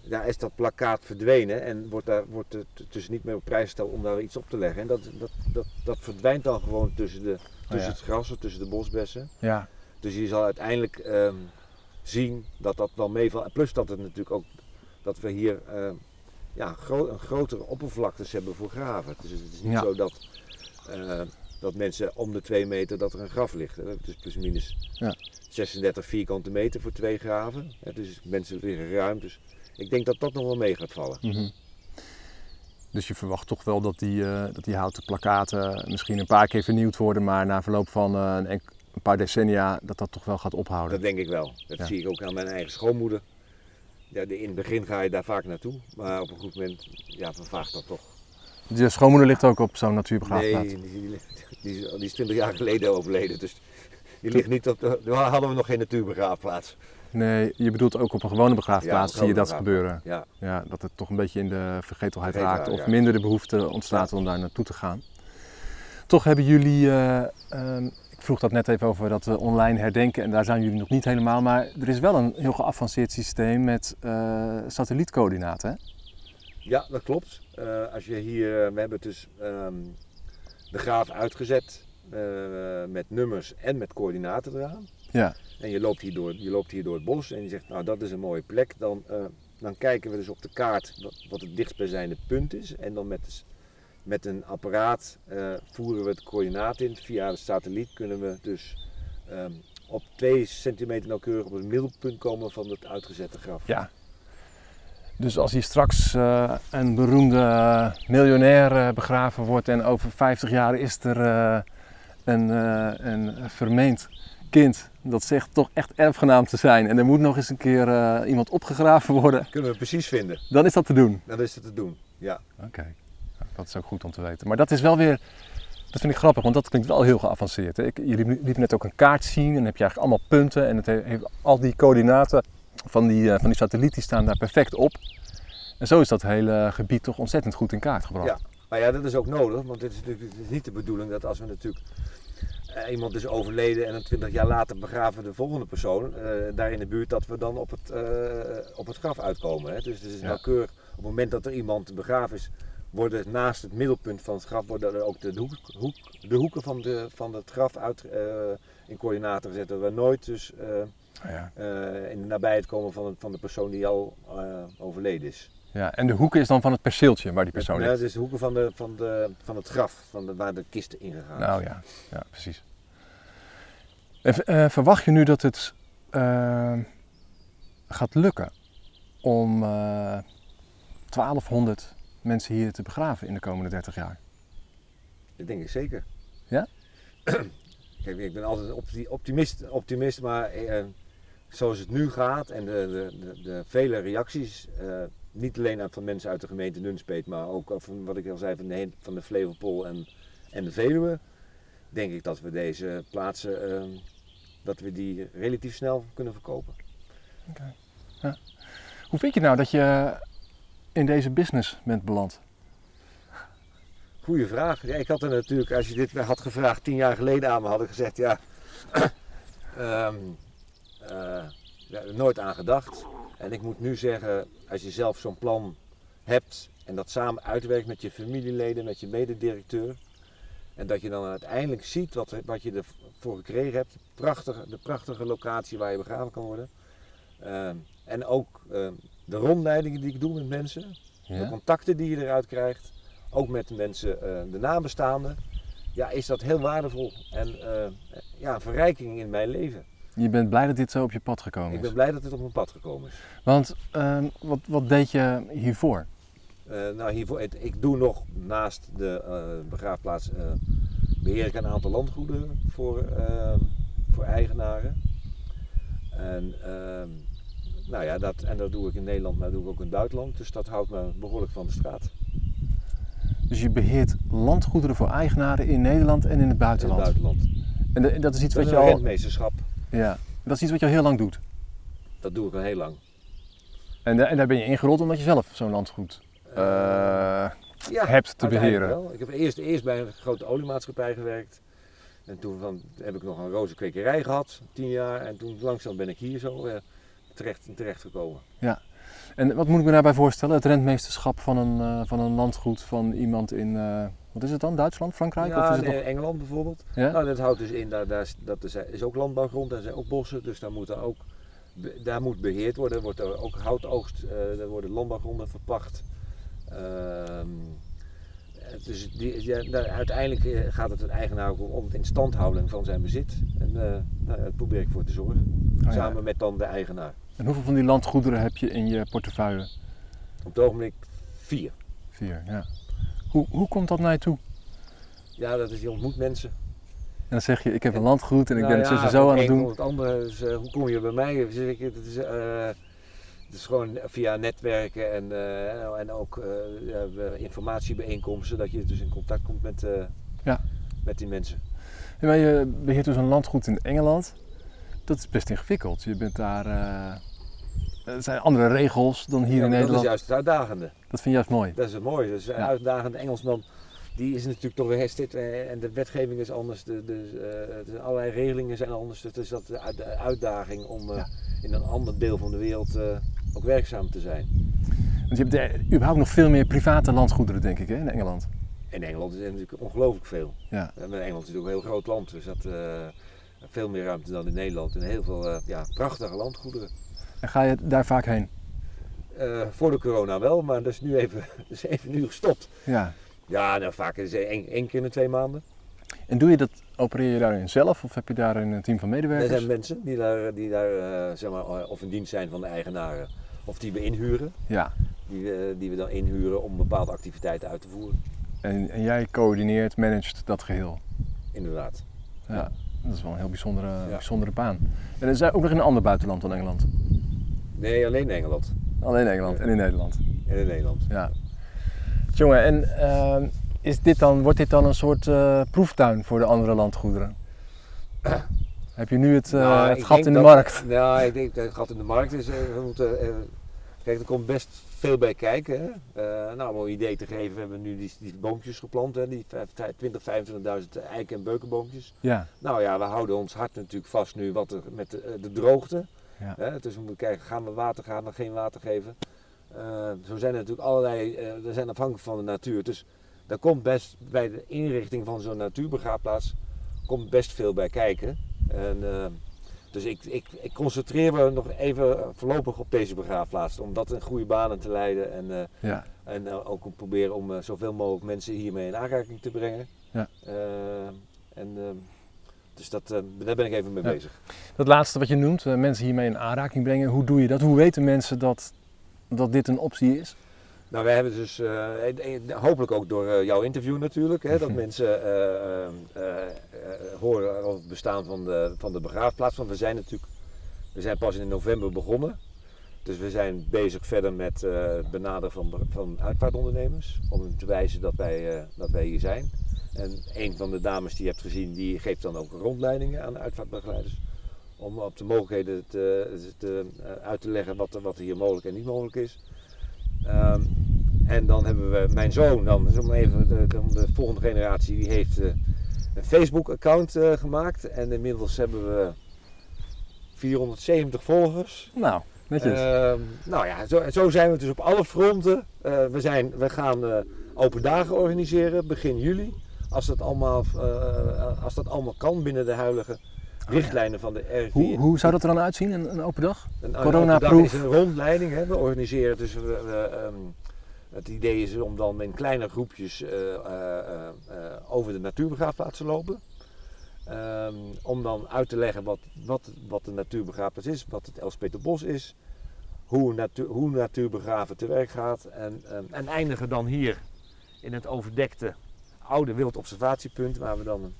daar is dat plakkaat verdwenen en wordt, daar, wordt het dus niet meer op prijs gesteld om daar iets op te leggen. En dat, dat, dat, dat verdwijnt dan gewoon tussen, de, tussen ja. het gras of tussen de bosbessen. Ja, Dus je zal uiteindelijk ehm, zien dat dat wel meevalt. En plus dat het natuurlijk ook dat we hier ehm, ja, gro- een grotere oppervlaktes hebben voor graven. Dus het is niet Ja. zo dat, eh, dat mensen om de twee meter dat er een graf ligt. hè. Het is plus minus Ja. 36 vierkante meter voor twee graven. Hè. Dus mensen liggen ruim. Dus ik denk dat dat nog wel mee gaat vallen. Mhm. Dus je verwacht toch wel dat die, eh, dat die houten plakkaten misschien een paar keer vernieuwd worden, maar na verloop van eh, een, paar decennia dat dat toch wel gaat ophouden. Dat denk ik wel. Dat Ja. zie ik ook aan mijn eigen schoonmoeder. Ja, in het begin ga je daar vaak naartoe, maar op een goed moment ja, vervaagt dat toch. Je schoonmoeder ligt ook op zo'n natuurbegraafplaats. Nee, die, die, is, die is 20 jaar geleden overleden. Dus die ligt niet op de. Daar hadden we nog geen natuurbegraafplaats. Nee, je bedoelt ook op een gewone begraafplaats Ja, zie je dat gebeuren. Ja, Ja, dat het toch een beetje in de vergetelheid raakt of ja. minder de behoefte ontstaat om daar naartoe te gaan. Toch hebben jullie, eh, ehm, vroeg dat net even over dat eh, online herdenken en daar zijn jullie nog niet helemaal, maar er is wel een heel geavanceerd systeem met eh, satellietcoördinaten. Hè? ja dat klopt. Eh, als je hier, we hebben dus ehm, de graaf uitgezet met nummers en met coördinaten eraan. Ja. En je loopt, hier door, je loopt hier door het bos en je zegt, nou dat is een mooie plek. Dan, dan kijken we dus op de kaart wat, wat het dichtstbijzijnde punt is. En dan met, de met een apparaat eh, voeren we het coördinaat in. Via de satelliet kunnen we dus ehm, op 2 centimeter nauwkeurig op het middelpunt komen van het uitgezette graf. Ja. Dus als hier straks eh, een beroemde eh, miljonair begraven wordt en over 50 jaar is er een, een vermeend kind dat zegt toch echt erfgenaam te zijn en er moet nog eens een keer iemand opgegraven worden, Kunnen we precies vinden. dan is dat te doen. Dan is het te doen. Ja. Oké, dat is ook goed om te weten. Maar dat is wel weer, dat vind ik grappig, want dat klinkt wel heel geavanceerd. Hè? Ik, jullie lieten net ook een kaart zien en dan heb je eigenlijk allemaal punten en het he- heeft al die coördinaten van die, eh, van die satelliet die staan daar perfect op. En zo is dat hele gebied toch ontzettend goed in kaart gebracht. Ja. Maar ja, dat is ook nodig, want het is natuurlijk het is niet de bedoeling dat als we natuurlijk eh, iemand is overleden en dan 20 jaar later begraven de volgende persoon eh, daar in de buurt, dat we dan op het, op het graf uitkomen. Hè? Dus het is Ja. nauwkeurig, op het moment dat er iemand begraven is, worden naast het middelpunt van het graf worden er ook de, hoek, hoek, de hoeken van, de, van het graf uit, eh, in coördinaten gezet. Dat we nooit dus eh, Ja. eh, in de nabijheid komen van, het- van de persoon die al overleden is. Ja, en de hoeken is dan van het perceeltje waar die persoon Ja, ligt. dus de hoeken van, de, van, de, van het graf, van de, waar de kisten ingegaan Nou ja, ja precies. En, verwacht je nu dat het gaat lukken om eh 1200 mensen hier te begraven in de komende 30 jaar? Dat denk ik zeker. Ja? Kijk, ik ben altijd optimist, optimist maar eh, zoals het nu gaat en de, de, de, de vele reacties, eh, niet alleen van mensen uit de gemeente Nunspeet, maar ook van wat ik al zei van de, van de Flevopol en, en de Veluwe, denk ik dat we deze plaatsen, eh, dat we die relatief snel kunnen verkopen. Hoe vind je nou dat je in deze business bent beland? Goeie vraag. Ja, ik had er natuurlijk, als je dit had gevraagd tien jaar geleden aan me, had ik gezegd ja, eh, ja, nooit aan gedacht. En ik moet nu zeggen, als je zelf zo'n plan hebt en dat samen uitwerkt met je familieleden, met je mededirecteur. En dat je dan uiteindelijk ziet wat, wat je ervoor gekregen hebt. Prachtige, de prachtige locatie waar je begraven kan worden. Ehm, en ook ehm, de rondleidingen die ik doe met mensen de contacten die je eruit krijgt, ook met de mensen, eh, de nabestaanden, ja, is dat heel waardevol en eh, ja, een verrijking in mijn leven. Je bent blij dat dit zo op je pad gekomen Ik is. ben blij dat het op mijn pad gekomen is. Want ehm, wat, wat deed je hiervoor? Eh, nou, hiervoor, het- ik doe nog naast de begraafplaats, eh, beheer ik een aantal landgoeden voor, voor eigenaren. En, ehm, nou ja, dat, en dat doe ik in Nederland, maar dat doe ik ook in het buitenland. Dus dat houdt me behoorlijk van de straat. Dus je beheert landgoederen voor eigenaren in Nederland en in het In het buitenland. buitenland. En de- dat is iets Dat wat is je al, rentmeesterschap. ja, dat is iets wat je al heel lang doet. Dat doe ik al heel lang. En, da- en daar ben je ingerold omdat je zelf zo'n landgoed eh, ja, hebt te beheren. Wel. Ik heb eerst, eerst bij een grote oliemaatschappij gewerkt. En toen van, heb ik nog een rozenkwekerij gehad, tien jaar. En toen langzaam ben ik hier zo eh, terecht, terecht gekomen. En wat moet ik me daarbij voorstellen? Het rentmeesterschap van een, eh, van een landgoed van iemand in, eh, wat is het dan? Duitsland, Frankrijk? Ja, of is het in nog... Engeland bijvoorbeeld. ja? Nou, dat houdt dus in, daar, daar, is- dat is, is ook landbouwgrond en zijn ook bossen. Dus daar moet, ook, daar moet beheerd worden. Er wordt er ook houtoogst, eh er worden landbouwgronden verpacht. Ehm, eh, dus die, ja, daar- uiteindelijk eh, gaat het een eigenaar om het instandhouding van zijn bezit. En eh, nou, ja, daar probeer ik voor te zorgen. Oh, ja. Samen met dan de eigenaar. En hoeveel van die landgoederen heb je in je portefeuille? Op het ogenblik vier. Vier, ja. Hoe, hoe komt dat naar je toe? Ja, dat is, je ontmoet mensen. En dan zeg je, ik heb een landgoed en ik Nou ben het ja, en zo aan het doen. Het andere is, eh, hoe kom je bij mij? Ik, Het is, eh, het is gewoon via netwerken en, eh, en ook informatiebijeenkomsten, dat je dus in contact komt met, Ja. met die mensen. En maar je beheert dus een landgoed in Engeland. Dat is best ingewikkeld. Je bent daar... eh, er zijn andere regels dan hier Ja, in Nederland. Dat is juist het uitdagende. Dat vind je juist mooi. Dat is het mooie. Dus een Ja. uitdagende Engelsman, die is natuurlijk toch weer hersteld eh, en de wetgeving is anders. De, de, eh, de allerlei regelingen zijn anders. Dus is dat de uit- de uitdaging om Ja. in een ander deel van de wereld ook werkzaam te zijn. Want je hebt er überhaupt nog veel meer private landgoederen, denk ik, hè, in Engeland. In Engeland is er natuurlijk ongelooflijk veel. Ja. En Engeland is natuurlijk een heel groot land, dus dat veel meer ruimte dan in Nederland. En heel veel eh, ja, prachtige landgoederen. En ga je daar vaak heen? Eh, voor de corona wel, maar dat is nu even, dat is even nu gestopt. Ja. Ja, nou vaak is het één, één keer in de twee maanden. En doe je dat, opereer je daarin zelf of heb je daar een team van Er medewerkers? zijn mensen die daar, die daar eh, zeg maar, of in dienst zijn van de eigenaren, of die we inhuren. Ja. Die, we- die we dan inhuren om bepaalde activiteiten uit te voeren. En, en jij coördineert, managt dat geheel. Inderdaad. Ja. Dat is wel een heel bijzondere, Ja. bijzondere baan. En er zijn ook nog in een ander buitenland dan Engeland. Nee, alleen Engeland Alleen Engeland en in Nederland. en in Nederland. Ja. Jongen, en ehm, is dit dan, wordt dit dan een soort eh, proeftuin voor de andere landgoederen? Heb je nu het, eh, Nou, het gat in de dat- markt? Ja, ik denk dat het gat in de markt is. eh, We moeten, kijk, er komt best veel bij kijken. Hè. Eh, nou, om een idee te geven, we hebben nu die, die boompjes geplant, hè, die 20, 25.000 eiken- en beukenboompjes. Ja. Nou ja, we houden ons hart natuurlijk vast nu wat er met de, eh, de droogte. Ja. Hè. Dus we moeten kijken, gaan we water, gaan we geen water geven? Eh, zo zijn er natuurlijk allerlei, eh we zijn afhankelijk van de natuur. Dus daar komt best bij de inrichting van zo'n natuurbegraafplaats komt best veel bij kijken. En, dus ik, ik, ik concentreer me nog even voorlopig op deze begraafplaats. Om dat in goede banen te leiden. En, eh, ja. en eh, ook om proberen om eh, zoveel mogelijk mensen hiermee in aanraking te brengen. Ja. En, dus dat, daar ben ik even mee Ja. bezig. Dat laatste wat je noemt, mensen hiermee in aanraking brengen. Hoe doe je dat? Hoe weten mensen dat, dat dit een optie is? Nou, wij hebben dus eh, eh, eh, hopelijk ook door jouw interview natuurlijk, hè, dat mensen horen over het bestaan van de, van de begraafplaats. Want we zijn natuurlijk, we zijn pas in november begonnen. Dus we zijn bezig verder met het benaderen van, van uitvaartondernemers. Om hen te wijzen dat wij, dat wij hier zijn. En een van de dames die je hebt gezien, die geeft dan ook rondleidingen aan de uitvaartbegeleiders. Om op de mogelijkheden te, te, uit te leggen wat, wat er hier mogelijk en niet mogelijk is. Ehm, en dan hebben we mijn zoon, dan, dus om even de, de, de volgende generatie, die heeft eh, een Facebook-account eh, gemaakt. En inmiddels hebben we 470 volgers. Nou, netjes. Ehm, nou ja, zo, zo zijn we dus op alle fronten. Eh, we, zijn, we gaan open dagen organiseren begin juli. Als dat allemaal, als dat allemaal kan binnen de huidige richtlijnen van de RIVM. hoe, hoe zou dat er dan uitzien, een, een open dag? Een Corona-proof. open dag is een rondleiding. Hè. We organiseren dus. We, we, ehm, het idee is om dan in kleine groepjes eh, eh, eh, over de natuurbegraafplaats te lopen. Ehm, om dan uit te leggen wat, wat, wat de natuurbegraafplaats is, wat het Elspeterbos is, hoe, natuur, hoe natuurbegraven te werk gaat. En, ehm, en eindigen dan hier in het overdekte oude wildobservatiepunt, waar we dan een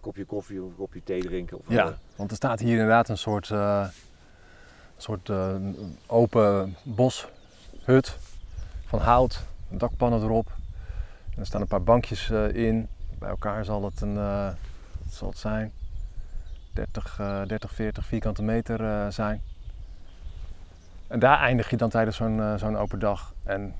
kopje koffie of een kopje thee drinken. Of, Ja, want er staat hier inderdaad een soort, soort open boshut van hout, dakpannen erop. En er staan een paar bankjes eh, in. Bij elkaar zal het, een, eh, wat zal het zijn? 30, eh 30, 40 vierkante meter eh, zijn. En daar eindig je dan tijdens zo'n zo'n open dag. En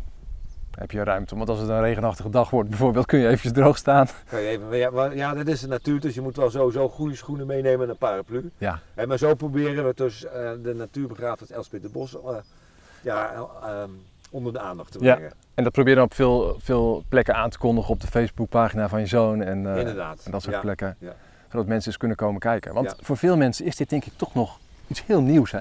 heb je ruimte. Want als het een regenachtige dag wordt bijvoorbeeld, kun je eventjes droog staan. Kan je even, ja, ja, dat is de natuur, dus je moet wel sowieso goede schoenen meenemen en een paraplu. Ja. En maar zo proberen we dus de natuurbegraafplaats Elspet de Bos ja, eh, ehm, onder de aandacht te Ja. brengen. En dat probeer je dan op veel, veel plekken aan te kondigen op de Facebookpagina van je zoon en, eh, Inderdaad. en dat soort ja. plekken. ja. Zodat mensen eens kunnen komen kijken. Want Ja. voor veel mensen is dit denk ik toch nog iets heel nieuws hè?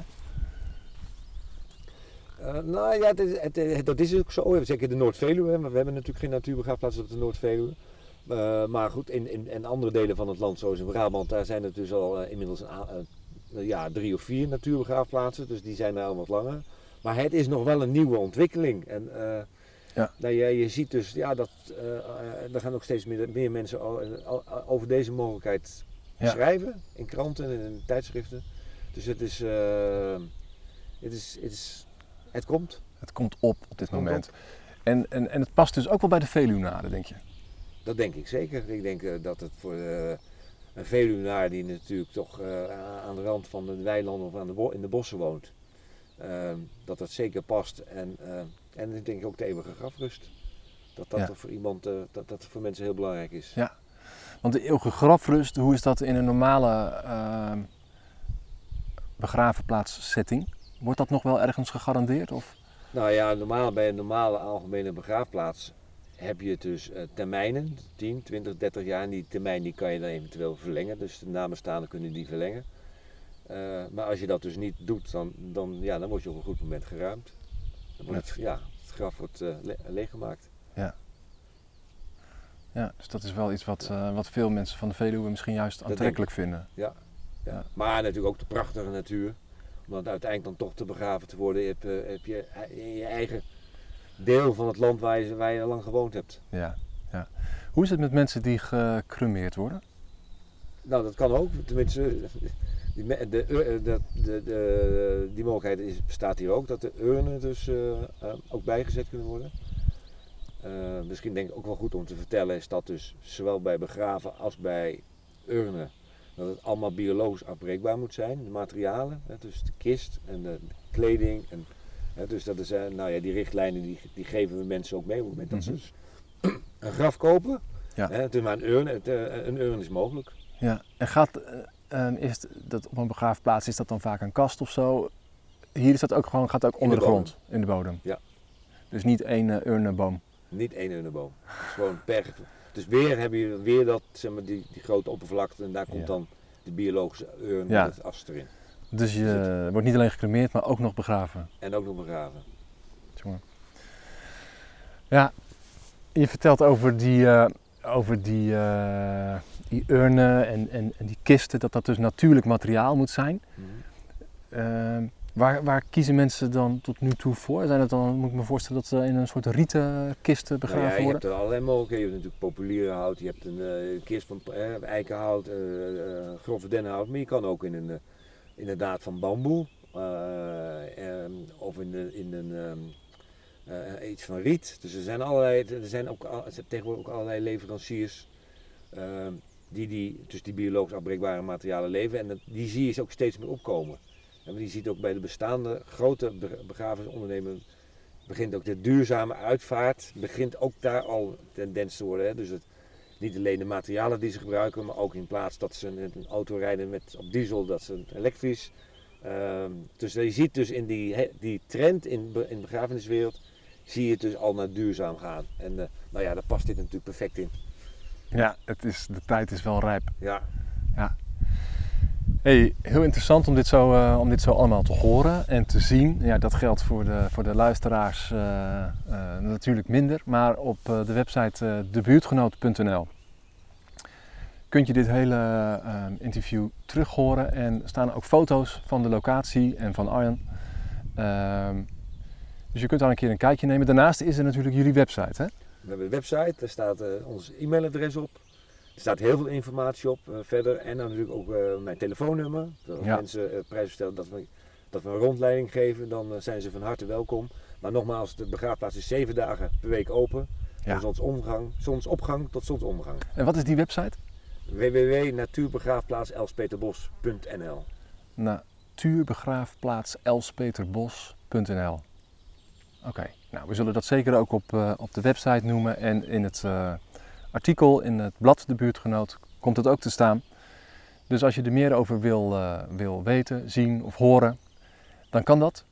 Eh, nou ja, het het- het- dat is ook zo. Zeker de Noord-Veluwe. We hebben natuurlijk geen natuurbegraafplaats op de Noord-Veluwe. Eh, maar goed, in, in, in andere delen van het land, zoals in Brabant, daar zijn er dus al eh, inmiddels eh, ja, drie of vier natuurbegraafplaatsen. Dus die zijn er al wat langer. Maar het is nog wel een nieuwe ontwikkeling. En eh, Ja. nou, ja, je ziet dus ja, dat eh, eh, er gaan ook steeds meer, meer mensen over deze mogelijkheid Ja. schrijven. In kranten en in tijdschriften. Dus het is, het is, het is, het komt. Het komt op op dit Komt moment. En, en, en het past dus ook wel bij de Veluwnaren, denk je? Dat denk ik zeker. Ik denk dat het voor een Veluwenaar die natuurlijk toch aan de rand van de weilanden of aan de in de bossen woont, dat dat zeker past. En, eh, en ik denk ook de eeuwige grafrust. Dat dat Ja. voor iemand, eh, dat dat voor mensen heel belangrijk is. Ja. Want de eeuwige grafrust, hoe is dat in een normale ehm begravenplaatssetting? Wordt dat nog wel ergens gegarandeerd? Of? Nou ja, normaal, bij een normale algemene begraafplaats heb je dus eh, termijnen, 10, 20, 30 jaar. En die termijn die kan je dan eventueel verlengen. Dus de namenstaanden kunnen die verlengen. Eh, maar als je dat dus niet doet, dan, dan, ja, dan word je op een goed moment geruimd. Dan wordt het, ja, het graf wordt eh, le- leeggemaakt. Ja, dus dat is wel iets wat, eh, wat veel mensen van de Veluwe misschien juist aantrekkelijk vinden. Ja. Ja. Maar natuurlijk ook de prachtige natuur. Om dan uiteindelijk dan toch te begraven te worden, heb, heb je in je eigen deel van het land waar je, waar je lang gewoond hebt. Ja, ja. Hoe is het met mensen die gecremeerd worden? Nou, dat kan ook. Tenminste, die, de, ur- de, de, die mogelijkheid is, bestaat hier ook, dat de urnen dus eh, eh, ook bijgezet kunnen worden. Eh, misschien denk ik ook wel goed om te vertellen is dat dus zowel bij begraven als bij urnen, dat het allemaal biologisch afbreekbaar moet zijn, de materialen, hè, dus de kist en de kleding. En, hè, dus dat is, eh, nou ja, die richtlijnen die, die geven we mensen ook mee op het moment dat ze Mhm. dus een graf kopen. Ja. Hè, het is maar een urn, het, eh, een urn is mogelijk. Ja, en gaat, eh, eh, is dat op een begraafplaats, is dat dan vaak een kast of zo? Hier is dat ook gewoon, gaat ook onder de, grond, in de bodem? Ja. Dus niet één uh, urnenboom? Niet één. Het is gewoon per. Dus weer heb je weer dat, zeg maar, die, die grote oppervlakte en daar komt Ja. dan de biologische urn Ja. met het as erin. Dus je wordt niet alleen gecremeerd, maar ook nog begraven. En ook nog begraven. Jongen. Ja, je vertelt over die, eh, over die, die urnen en, en, en die kisten, dat dat dus natuurlijk materiaal moet zijn. Eh, waar, waar kiezen mensen dan tot nu toe voor? Zijn het dan, moet ik me voorstellen, dat ze in een soort rieten kisten Nou begraven ja, je worden? hebt er allerlei mogelijkheden. Je hebt natuurlijk populiere hout, je hebt een eh, kist van eh, eikenhout, grove dennenhout, maar je kan ook in een, inderdaad van bamboe ehm, of in, de, in een, ehm, eh, iets van riet. Dus er zijn, allerlei, er zijn ook tegenwoordig ook allerlei leveranciers ehm, die, die dus die biologisch afbreekbare materialen leveren en dat, die zie je ook steeds meer opkomen. En je ziet ook bij de bestaande grote be- begrafenisondernemingen begint ook de duurzame uitvaart, begint ook daar al tendens te worden. Hè? Dus het, niet alleen de materialen die ze gebruiken, maar ook in plaats dat ze een, auto rijden met, op diesel, dat ze elektrisch. Ehm, dus je ziet dus in die, die trend in, in de begrafeniswereld, zie je het dus al naar duurzaam gaan. En eh, nou ja, daar past dit natuurlijk perfect in. Ja, het is, de tijd is wel rijp. Ja, Hey, heel interessant om dit, zo, eh, om dit zo allemaal te horen en te zien. Ja, dat geldt voor de, voor de luisteraars eh, natuurlijk minder, maar op de website debuurtgenoot.nl kunt je dit hele interview terug horen en staan ook foto's van de locatie en van Arjan. Dus je kunt daar een keer een kijkje nemen. Daarnaast is er natuurlijk jullie website, hè? we hebben een website, daar staat eh, ons e-mailadres op. Er staat heel veel informatie op eh, verder. En dan natuurlijk ook eh, mijn telefoonnummer. Als Ja. mensen prijs stellen dat we, dat we een rondleiding geven, dan zijn ze van harte welkom. Maar nogmaals, de begraafplaats is zeven dagen per week open. Ja. Van zonsomgang, zonsopgang tot zonsondergang. En wat is die website? www.natuurbegraafplaats.elspeterbos.nl natuurbegraafplaats Oké, Nou, we zullen dat zeker ook op, eh, op de website noemen en in het eh, artikel in het blad De Buurtgenoot komt het ook te staan. Dus als je er meer over wil, eh, wil weten, zien of horen, dan kan dat.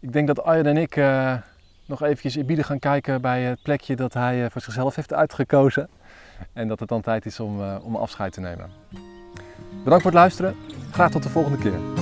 Ik denk dat Arjen en ik nog eventjes in Bieden gaan kijken bij het plekje dat hij voor zichzelf heeft uitgekozen. En dat het dan tijd is om, om afscheid te nemen. Bedankt voor het luisteren. Graag tot de volgende keer.